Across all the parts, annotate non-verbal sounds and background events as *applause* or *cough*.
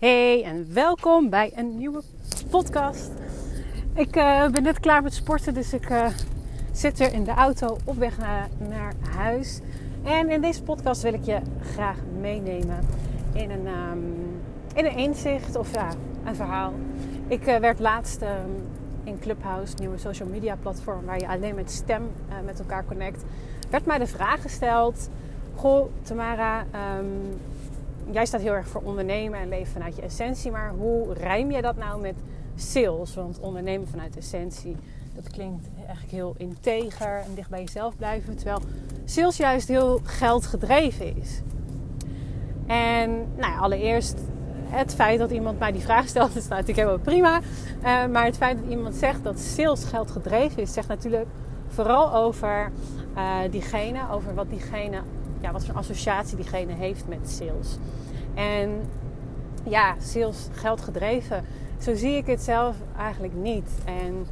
Hey en welkom bij een nieuwe podcast. Ik uh, ben net klaar met sporten, dus ik uh, zit er in de auto op weg naar, naar, huis. En in deze podcast wil ik je graag meenemen in een, um, in een inzicht of ja, een verhaal. Ik werd laatst um, in Clubhouse, nieuwe social media platform waar je alleen met stem met elkaar connect, werd mij de vraag gesteld: Goh, Tamara. Um, jij staat heel erg voor ondernemen en leven vanuit je essentie. Maar hoe rijm je dat nou met sales? Want ondernemen vanuit essentie, dat klinkt eigenlijk heel integer en dicht bij jezelf blijven. Terwijl sales juist heel geldgedreven is. En nou allereerst het feit dat iemand mij die vraag stelt, *laughs* is natuurlijk helemaal prima. Uh, maar het feit dat iemand zegt dat sales geldgedreven is, zegt natuurlijk vooral over uh, diegene, over wat diegene ja, wat voor associatie diegene heeft met sales. En ja, sales geld gedreven. Zo zie ik het zelf eigenlijk niet. En,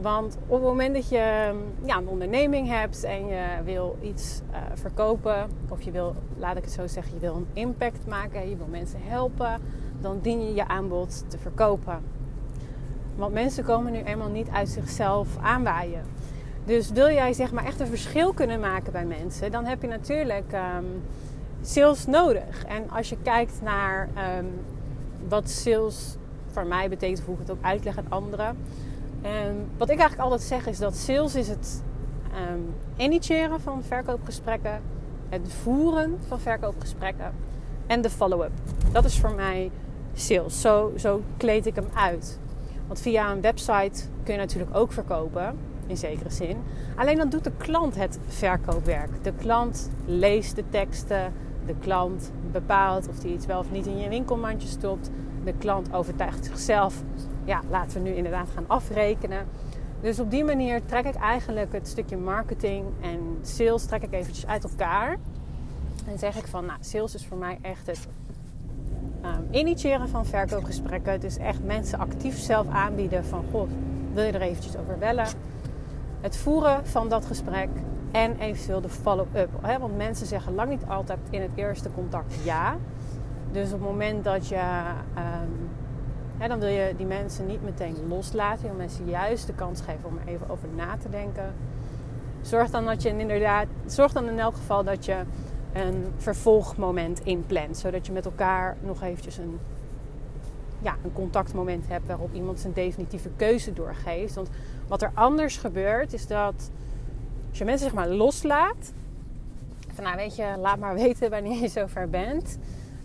want op het moment dat je ja, een onderneming hebt en je wil iets uh, verkopen, of je wil, laat ik het zo zeggen, je wil een impact maken, je wil mensen helpen, dan dien je je aanbod te verkopen. Want mensen komen nu eenmaal niet uit zichzelf aanwaaien. Dus wil jij zeg maar echt een verschil kunnen maken bij mensen, dan heb je natuurlijk um, sales nodig. En als je kijkt naar um, wat sales voor mij betekent, hoe ik het ook uitleg aan anderen. Um, wat ik eigenlijk altijd zeg is dat sales is het initiëren van verkoopgesprekken, het voeren van verkoopgesprekken en de follow-up. Dat is voor mij sales. Zo, zo kleed ik hem uit. Want via een website kun je natuurlijk ook verkopen in zekere zin. Alleen dan doet de klant het verkoopwerk. De klant leest de teksten. De klant bepaalt of hij iets wel of niet in je winkelmandje stopt. De klant overtuigt zichzelf. Ja, laten we nu inderdaad gaan afrekenen. Dus op die manier trek ik eigenlijk het stukje marketing en sales trek ik eventjes uit elkaar. En zeg ik van, nou, sales is voor mij echt het um, initiëren van verkoopgesprekken. Het is echt mensen actief zelf aanbieden van, god, wil je er eventjes over bellen? Het voeren van dat gesprek en eventueel de follow-up. Want mensen zeggen lang niet altijd in het eerste contact ja. Dus op het moment dat je. Um, dan wil je die mensen niet meteen loslaten. Je wil mensen juist de kans geven om er even over na te denken. Zorg dan dat je inderdaad. Zorg dan in elk geval dat je een vervolgmoment inplant. Zodat je met elkaar nog eventjes een ja, een contactmoment hebt waarop iemand zijn definitieve keuze doorgeeft. Want wat er anders gebeurt is dat als je mensen zeg maar loslaat, van nou weet je, laat maar *laughs* weten wanneer je zover bent.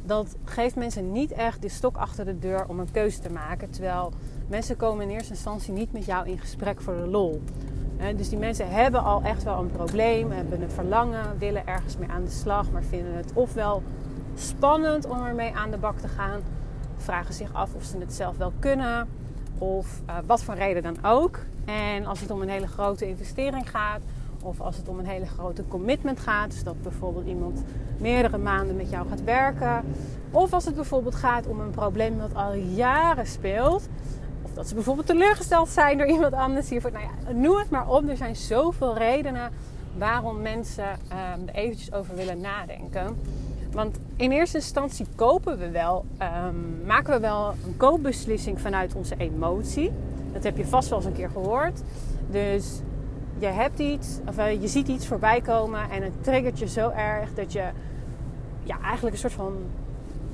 Dat geeft mensen niet echt de stok achter de deur om een keuze te maken. Terwijl mensen komen in eerste instantie niet met jou in gesprek voor de lol. Dus die mensen hebben al echt wel een probleem, hebben een verlangen, willen ergens mee aan de slag, maar vinden het ofwel spannend om ermee aan de bak te gaan, vragen zich af of ze het zelf wel kunnen of uh, wat voor reden dan ook. En als het om een hele grote investering gaat of als het om een hele grote commitment gaat, dus dat bijvoorbeeld iemand meerdere maanden met jou gaat werken, of als het bijvoorbeeld gaat om een probleem dat al jaren speelt, of dat ze bijvoorbeeld teleurgesteld zijn door *laughs* iemand anders hiervoor. Nou ja, noem het maar op. Er zijn zoveel redenen waarom mensen um, er eventjes over willen nadenken. Want in eerste instantie kopen we wel, um, maken we wel een koopbeslissing vanuit onze emotie. Dat heb je vast wel eens een keer gehoord. Dus je hebt iets, of uh, je ziet iets voorbij komen en het triggert je zo erg dat je ja, eigenlijk een soort van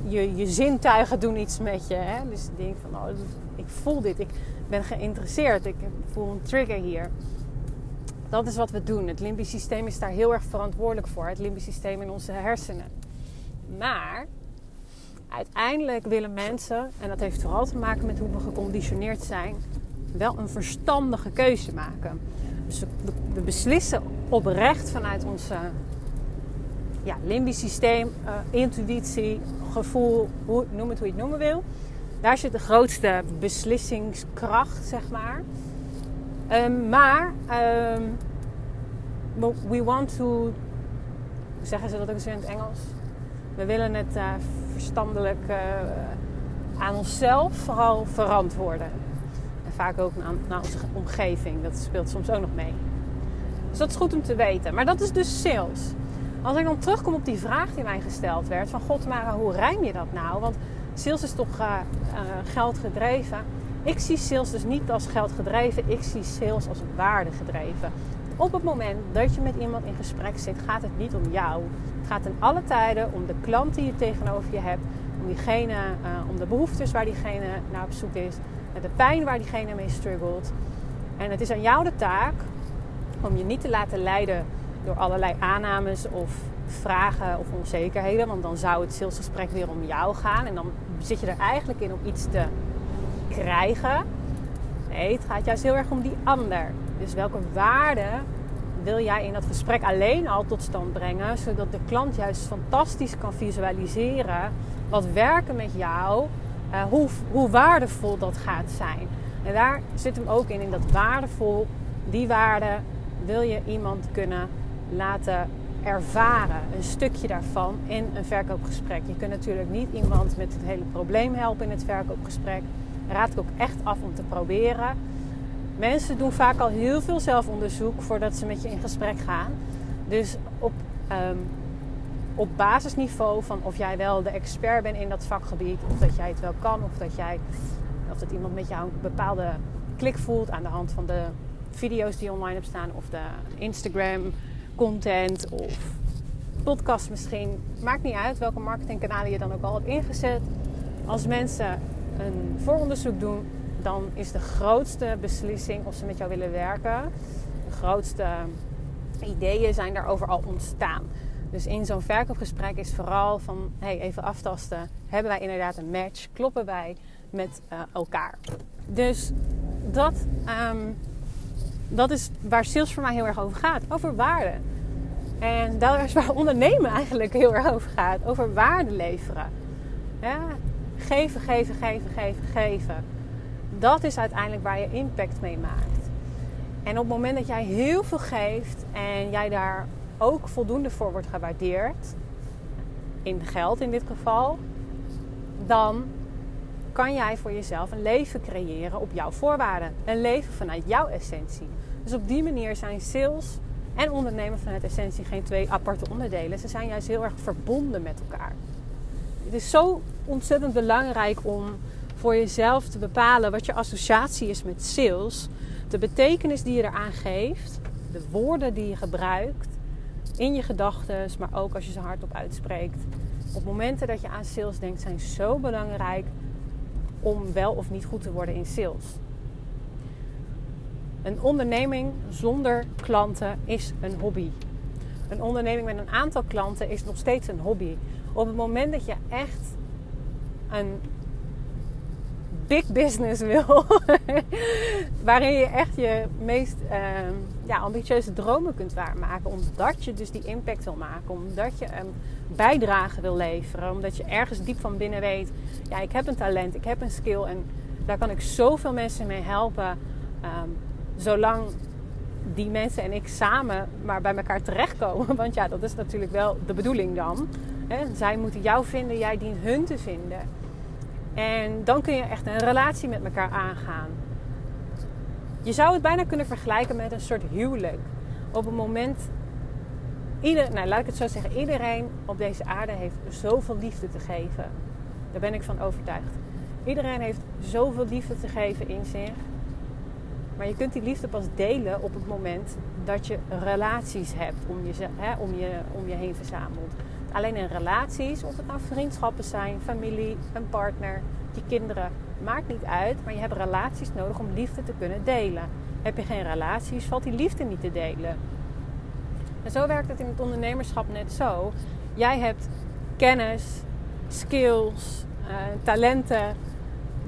je, je zintuigen doen iets met je. Hè? Dus je denkt van, oh, ik voel dit, ik ben geïnteresseerd, ik voel een trigger hier. Dat is wat we doen. Het limbisch systeem is daar heel erg verantwoordelijk voor. Het limbisch systeem in onze hersenen. Maar uiteindelijk willen mensen, en dat heeft vooral te maken met hoe we geconditioneerd zijn, wel een verstandige keuze maken. Dus we beslissen oprecht vanuit ons ja, limbisch systeem, uh, intuïtie, gevoel, hoe, noem het hoe je het noemen wil. Daar zit de grootste beslissingskracht, zeg maar. Um, maar um, we want to. Hoe zeggen ze dat ook eens in het Engels? We willen het uh, verstandelijk uh, aan onszelf vooral verantwoorden. En vaak ook naar, naar, onze omgeving. Dat speelt soms ook nog mee. Dus dat is goed om te weten. Maar dat is dus sales. Als ik dan terugkom op die vraag die mij gesteld werd: van God, maar hoe rijm je dat nou? Want sales is toch uh, geld gedreven. Ik zie sales dus niet als geld gedreven, ik zie sales als waarde gedreven. Op het moment dat je met iemand in gesprek zit, gaat het niet om jou. Gaat in alle tijden om de klant die je tegenover je hebt, om diegene, uh, om de behoeftes waar diegene naar op zoek is, de pijn waar diegene mee struggelt. En het is aan jou de taak om je niet te laten leiden door allerlei aannames of vragen of onzekerheden. Want dan zou het salesgesprek weer om jou gaan. En dan zit je er eigenlijk in om iets te krijgen. Nee, het gaat juist heel erg om die ander. Dus welke waarde wil jij in dat gesprek alleen al tot stand brengen, zodat de klant juist fantastisch kan visualiseren wat werken met jou, uh, hoe, hoe waardevol dat gaat zijn. En daar zit hem ook in, in dat waardevol, die waarde wil je iemand kunnen laten ervaren, een stukje daarvan in een verkoopgesprek. Je kunt natuurlijk niet iemand met het hele probleem helpen in het verkoopgesprek. Raad ik ook echt af om te proberen. Mensen doen vaak al heel veel zelfonderzoek voordat ze met je in gesprek gaan. Dus op, um, op basisniveau van of jij wel de expert bent in dat vakgebied, of dat jij het wel kan, of dat, jij, of dat iemand met jou een bepaalde klik voelt aan de hand van de video's die online op staan, of de Instagram content of podcast misschien. Maakt niet uit welke marketingkanalen je dan ook al hebt ingezet. Als mensen een vooronderzoek doen, dan is de grootste beslissing of ze met jou willen werken. De grootste ideeën zijn daarover al ontstaan. Dus in zo'n verkoopgesprek is vooral van hey, even aftasten. Hebben wij inderdaad een match? Kloppen wij met uh, elkaar? Dus dat um, dat is waar sales voor mij heel erg over gaat. Over waarde. En dat is waar ondernemen eigenlijk heel erg over gaat. Over waarde leveren. Ja, geven, geven, geven, geven, geven. Dat is uiteindelijk waar je impact mee maakt. En op het moment dat jij heel veel geeft en jij daar ook voldoende voor wordt gewaardeerd, in geld in dit geval, dan kan jij voor jezelf een leven creëren op jouw voorwaarden. Een leven vanuit jouw essentie. Dus op die manier zijn sales en ondernemen vanuit essentie geen twee aparte onderdelen. Ze zijn juist heel erg verbonden met elkaar. Het is zo ontzettend belangrijk om voor jezelf te bepalen wat je associatie is met sales. De betekenis die je eraan geeft, de woorden die je gebruikt in je gedachten, maar ook als je ze hardop uitspreekt. Op momenten dat je aan sales denkt, zijn zo belangrijk om wel of niet goed te worden in sales. Een onderneming zonder klanten is een hobby. Een onderneming met een aantal klanten is nog steeds een hobby. Op het moment dat je echt een big business wil, *laughs* waarin je echt je meest uh, ja, ambitieuze dromen kunt waarmaken, omdat je dus die impact wil maken, omdat je een bijdrage wil leveren, omdat je ergens diep van binnen weet, ja, ik heb een talent, ik heb een skill en daar kan ik zoveel mensen mee helpen. Um, zolang die mensen en ik samen maar bij elkaar terechtkomen. *laughs* Want ja, dat is natuurlijk wel de bedoeling dan. Zij moeten jou vinden, jij dient hun te vinden. En dan kun je echt een relatie met elkaar aangaan. Je zou het bijna kunnen vergelijken met een soort huwelijk. Op het moment, ieder, nou, laat ik het zo zeggen, iedereen op deze aarde heeft zoveel liefde te geven. Daar ben ik van overtuigd. Iedereen heeft zoveel liefde te geven in zich. Maar je kunt die liefde pas delen op het moment dat je relaties hebt om je, hè, om je, om je heen verzameld. Alleen in relaties, of het nou vriendschappen zijn, familie, een partner, kinderen, maakt niet uit. Maar je hebt relaties nodig om liefde te kunnen delen. Heb je geen relaties, valt die liefde niet te delen. En zo werkt het in het ondernemerschap net zo. Jij hebt kennis, skills, uh, talenten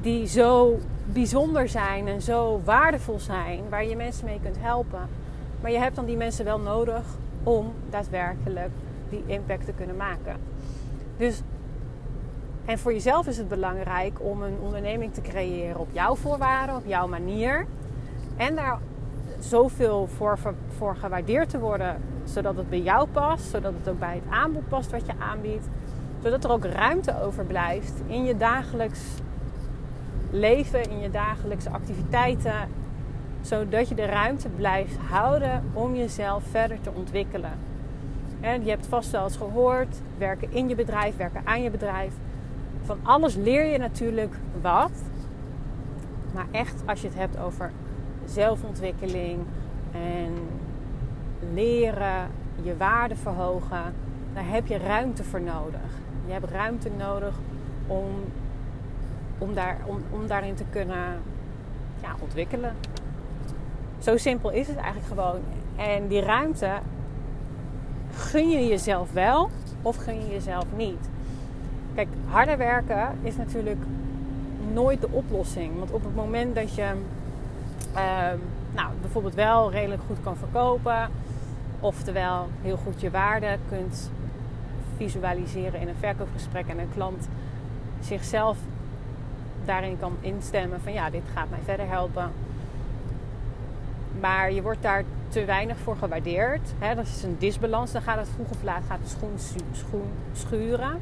die zo bijzonder zijn en zo waardevol zijn, waar je mensen mee kunt helpen. Maar je hebt dan die mensen wel nodig om daadwerkelijk die impact te kunnen maken. Dus, en voor jezelf is het belangrijk om een onderneming te creëren op jouw voorwaarden, op jouw manier. En daar zoveel voor, voor gewaardeerd te worden, zodat het bij jou past, zodat het ook bij het aanbod past wat je aanbiedt. Zodat er ook ruimte overblijft in je dagelijks leven, in je dagelijkse activiteiten. Zodat je de ruimte blijft houden om jezelf verder te ontwikkelen. En je hebt vast wel eens gehoord, werken in je bedrijf, werken aan je bedrijf. Van alles leer je natuurlijk wat. Maar echt als je het hebt over zelfontwikkeling en leren, je waarde verhogen, daar heb je ruimte voor nodig. Je hebt ruimte nodig om, om, daar, om, om daarin te kunnen ja, ontwikkelen. Zo simpel is het eigenlijk gewoon. En die ruimte gun je jezelf wel of gun je jezelf niet. Kijk, harder werken is natuurlijk nooit de oplossing. Want op het moment dat je uh, nou, bijvoorbeeld wel redelijk goed kan verkopen, oftewel heel goed je waarde kunt visualiseren in een verkoopgesprek en een klant zichzelf daarin kan instemmen van ja, dit gaat mij verder helpen. Maar je wordt daar te weinig voor gewaardeerd. Dat is een disbalans. Dan gaat het vroeg of laat gaat de schoen schuren.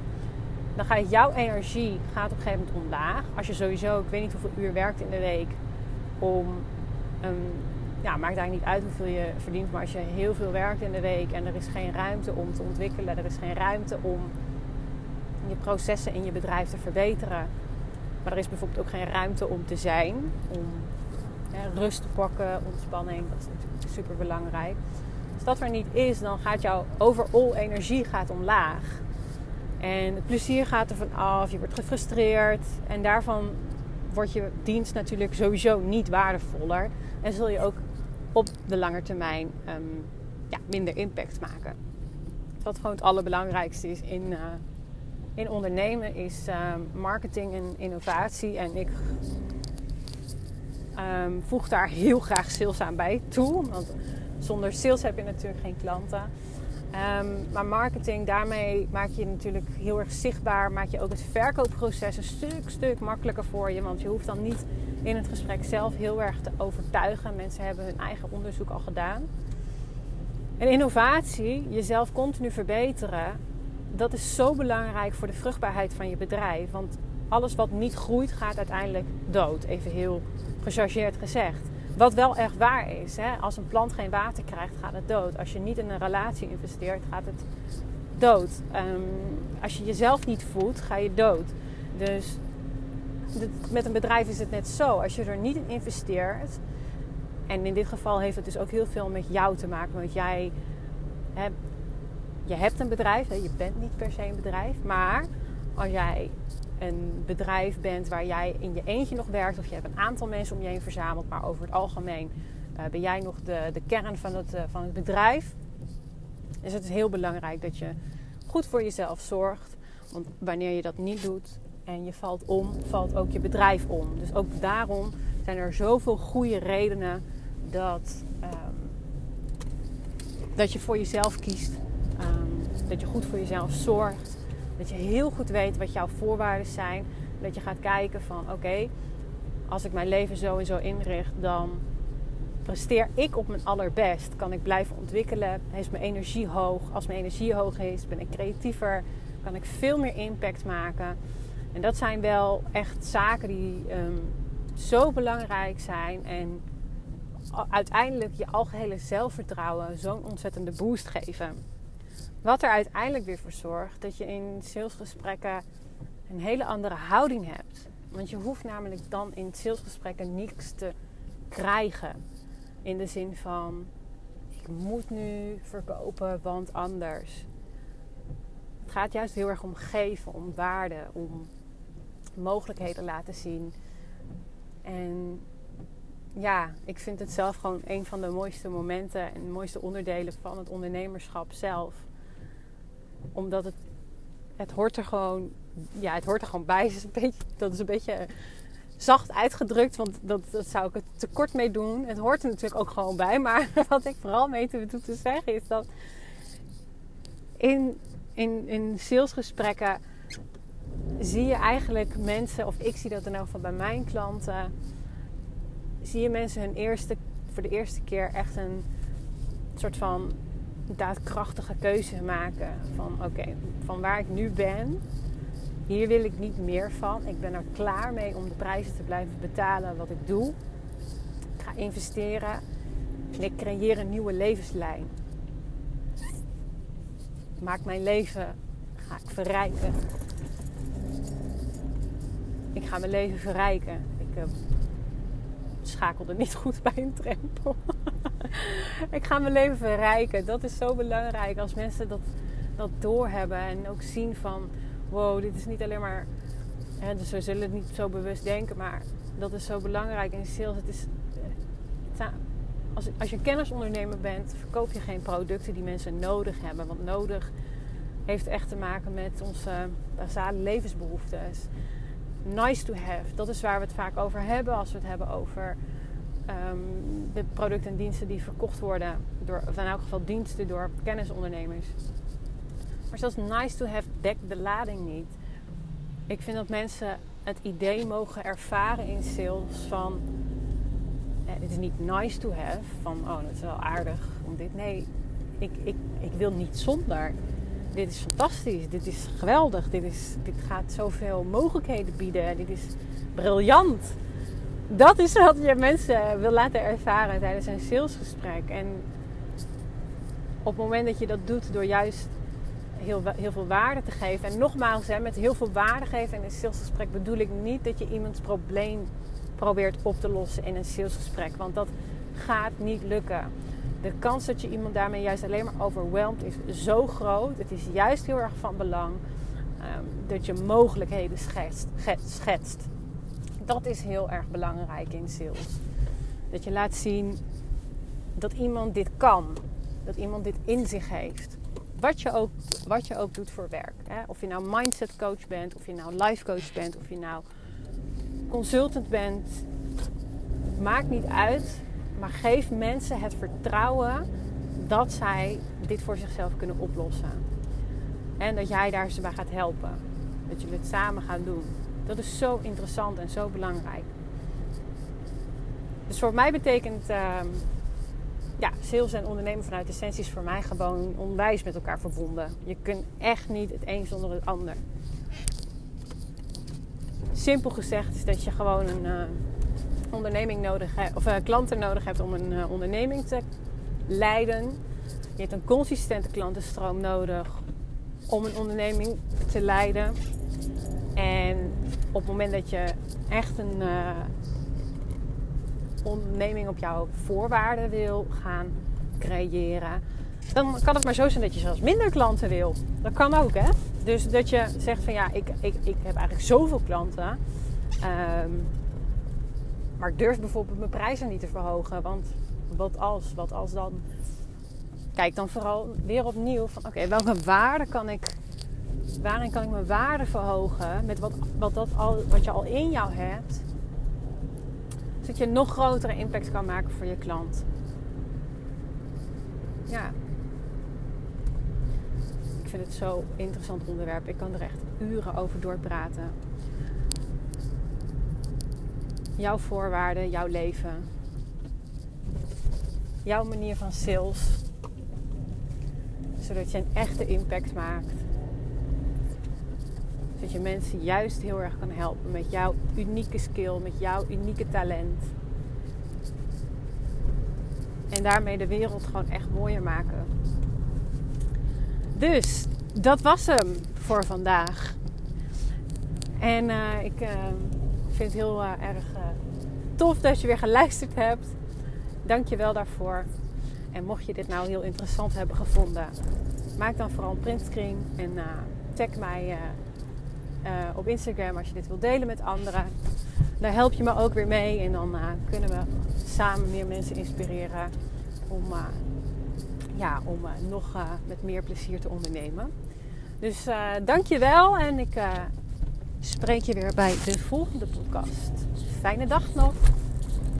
Dan gaat jouw energie gaat op een gegeven moment omlaag. Als je sowieso, ik weet niet hoeveel uur werkt in de week om um, ja, maakt eigenlijk niet uit hoeveel je verdient. Maar als je heel veel werkt in de week en er is geen ruimte om te ontwikkelen, er is geen ruimte om je processen in je bedrijf te verbeteren. Maar er is bijvoorbeeld ook geen ruimte om te zijn, om rust te pakken, ontspanning. Dat is natuurlijk super belangrijk. Als dat er niet is, dan gaat jouw overall energie gaat omlaag. En het plezier gaat er van af, je wordt gefrustreerd. En daarvan wordt je dienst natuurlijk sowieso niet waardevoller. En zul je ook op de lange termijn ehm, ja, minder impact maken. Wat gewoon het allerbelangrijkste is in, uh, in ondernemen is ehm, marketing en innovatie. En ik um, voeg daar heel graag sales aan bij toe. Want zonder sales heb je natuurlijk geen klanten. Maar marketing, daarmee maak je natuurlijk heel erg zichtbaar. Maak je ook het verkoopproces een stuk, stuk makkelijker voor je. Want je hoeft dan niet in het gesprek zelf heel erg te overtuigen. Mensen hebben hun eigen onderzoek al gedaan. En innovatie, jezelf continu verbeteren, dat is zo belangrijk voor de vruchtbaarheid van je bedrijf. Want alles wat niet groeit, gaat uiteindelijk dood. Even heel gechargeerd gezegd. Wat wel echt waar is. Hè? Als een plant geen water krijgt, gaat het dood. Als je niet in een relatie investeert, gaat het dood. Um, als je jezelf niet voedt, ga je dood. Dus met een bedrijf is het net zo. Als je er niet in investeert. En in dit geval heeft het dus ook heel veel met jou te maken. Want jij je hebt een bedrijf. Je bent niet per se een bedrijf. Maar als jij een bedrijf bent waar jij in je eentje nog werkt. Of je hebt een aantal mensen om je heen verzameld. Maar over het algemeen uh, ben jij nog de, de kern van het, uh, van het bedrijf. Is het heel belangrijk dat je goed voor jezelf zorgt. Want wanneer je dat niet doet, en je valt om, valt ook je bedrijf om. Dus ook daarom zijn er zoveel goede redenen dat, um, dat je voor jezelf kiest. Um, dat je goed voor jezelf zorgt. Dat je heel goed weet wat jouw voorwaarden zijn. Dat je gaat kijken van oké, als ik mijn leven zo en zo inricht, dan presteer ik op mijn allerbest. Kan ik blijven ontwikkelen? Is mijn energie hoog? Als mijn energie hoog is, ben ik creatiever. Kan ik veel meer impact maken? En dat zijn wel echt zaken die um, zo belangrijk zijn en uiteindelijk je algehele zelfvertrouwen zo'n ontzettende boost geven. Wat er uiteindelijk weer voor zorgt dat je in salesgesprekken een hele andere houding hebt. Want je hoeft namelijk dan in salesgesprekken niets te krijgen. In de zin van: ik moet nu verkopen, want anders. Het gaat juist heel erg om geven, om waarde, om mogelijkheden laten zien. En ja, ik vind het zelf gewoon een van de mooiste momenten en mooiste onderdelen van het ondernemerschap zelf. Omdat het, het hoort er gewoon, ja, het hoort er gewoon bij. *laughs* is een beetje, dat is een beetje zacht uitgedrukt, want dat, dat zou ik het te kort mee doen. Het hoort er natuurlijk ook gewoon bij. Maar *laughs* wat ik vooral mee te, te zeggen is dat in, in, in salesgesprekken zie je eigenlijk mensen, of ik zie dat in elk geval bij mijn klanten, zie je mensen hun eerste, voor de eerste keer echt een soort van daadkrachtige keuze maken. Van oké, van waar ik nu ben, hier wil ik niet meer van. Ik ben er klaar mee om de prijzen te blijven betalen wat ik doe. Ik ga investeren en ik creëer een nieuwe levenslijn. Maak mijn leven, ga ik verrijken. ik ga mijn leven verrijken. Ik uh, schakelde niet goed bij een drempel. *laughs* *laughs* ik ga mijn leven verrijken. Dat is zo belangrijk als mensen dat, dat doorhebben en ook zien van wow, dit is niet alleen maar. Hè, dus we zullen het niet zo bewust denken, maar dat is zo belangrijk in sales. Het is, als, als je kennisondernemer bent, verkoop je geen producten die mensen nodig hebben. Want nodig heeft echt te maken met onze basale levensbehoeftes. Nice to have, dat is waar we het vaak over hebben als we het hebben over ehm, de producten en diensten die verkocht worden, door, of in elk geval diensten door kennisondernemers. Maar zelfs nice to have dekt de lading niet. Ik vind dat mensen het idee mogen ervaren in sales van het is niet nice to have, van oh, dat is wel aardig om dit. Nee, ik, ik, ik wil niet zonder. Dit is fantastisch, dit is geweldig, dit, is, dit gaat zoveel mogelijkheden bieden, dit is briljant. Dat is wat je mensen wil laten ervaren tijdens een salesgesprek. En op het moment dat je dat doet door juist heel, heel veel waarde te geven. En nogmaals, hè, met heel veel waarde geven in een salesgesprek bedoel ik niet dat je iemands probleem probeert op te lossen in een salesgesprek. Want dat gaat niet lukken. De kans dat je iemand daarmee juist alleen maar overweldigt is zo groot. Het is juist heel erg van belang um, dat je mogelijkheden schetst, schetst. Dat is heel erg belangrijk in sales. Dat je laat zien dat iemand dit kan. Dat iemand dit in zich heeft. Wat je ook, wat je ook doet voor werk. Hè? Of je nou mindset coach bent, of je nou life coach bent, of je nou consultant bent, maakt niet uit. Maar geef mensen het vertrouwen dat zij dit voor zichzelf kunnen oplossen. En dat jij daar ze bij gaat helpen. Dat jullie het samen gaan doen. Dat is zo interessant en zo belangrijk. Dus voor mij betekent uh, ja, sales en ondernemen vanuit essentie is voor mij gewoon onwijs met elkaar verbonden. Je kunt echt niet het een zonder het ander simpel gezegd is dat je gewoon een uh, onderneming nodig hebt, of uh, klanten nodig hebt om een uh, onderneming te leiden. Je hebt een consistente klantenstroom nodig om een onderneming te leiden. En op het moment dat je echt een onderneming op jouw voorwaarden wil gaan creëren, dan kan het maar zo zijn dat je zelfs minder klanten wil. Dat kan ook, hè? Dus dat je zegt van ja, ik, ik, ik heb eigenlijk zoveel klanten. Ehm, maar ik durf bijvoorbeeld mijn prijzen niet te verhogen. Want wat als, wat als dan? Kijk dan vooral weer opnieuw van oké, welke waarde kan ik, waarin kan ik mijn waarde verhogen met wat, wat, dat al, wat je al in jou hebt. Zodat je een nog grotere impact kan maken voor je klant. Ja, ik vind het zo interessant onderwerp. Ik kan er echt uren over doorpraten. Jouw voorwaarden, jouw leven. Jouw manier van sales. Zodat je een echte impact maakt. Zodat je mensen juist heel erg kan helpen met jouw unieke skill, met jouw unieke talent. En daarmee de wereld gewoon echt mooier maken. Dus dat was hem voor vandaag. En uh, ik uh, vind het heel uh, erg tof dat je weer geluisterd hebt. Dank je wel daarvoor. En mocht je dit nou heel interessant hebben gevonden, maak dan vooral een printscreen en tag mij op Instagram als je dit wilt delen met anderen. Daar help je me ook weer mee en dan kunnen we samen meer mensen inspireren om ja, om nog met meer plezier te ondernemen. Dus dank je wel en ik spreek je weer bij de volgende podcast. Fijne dag nog!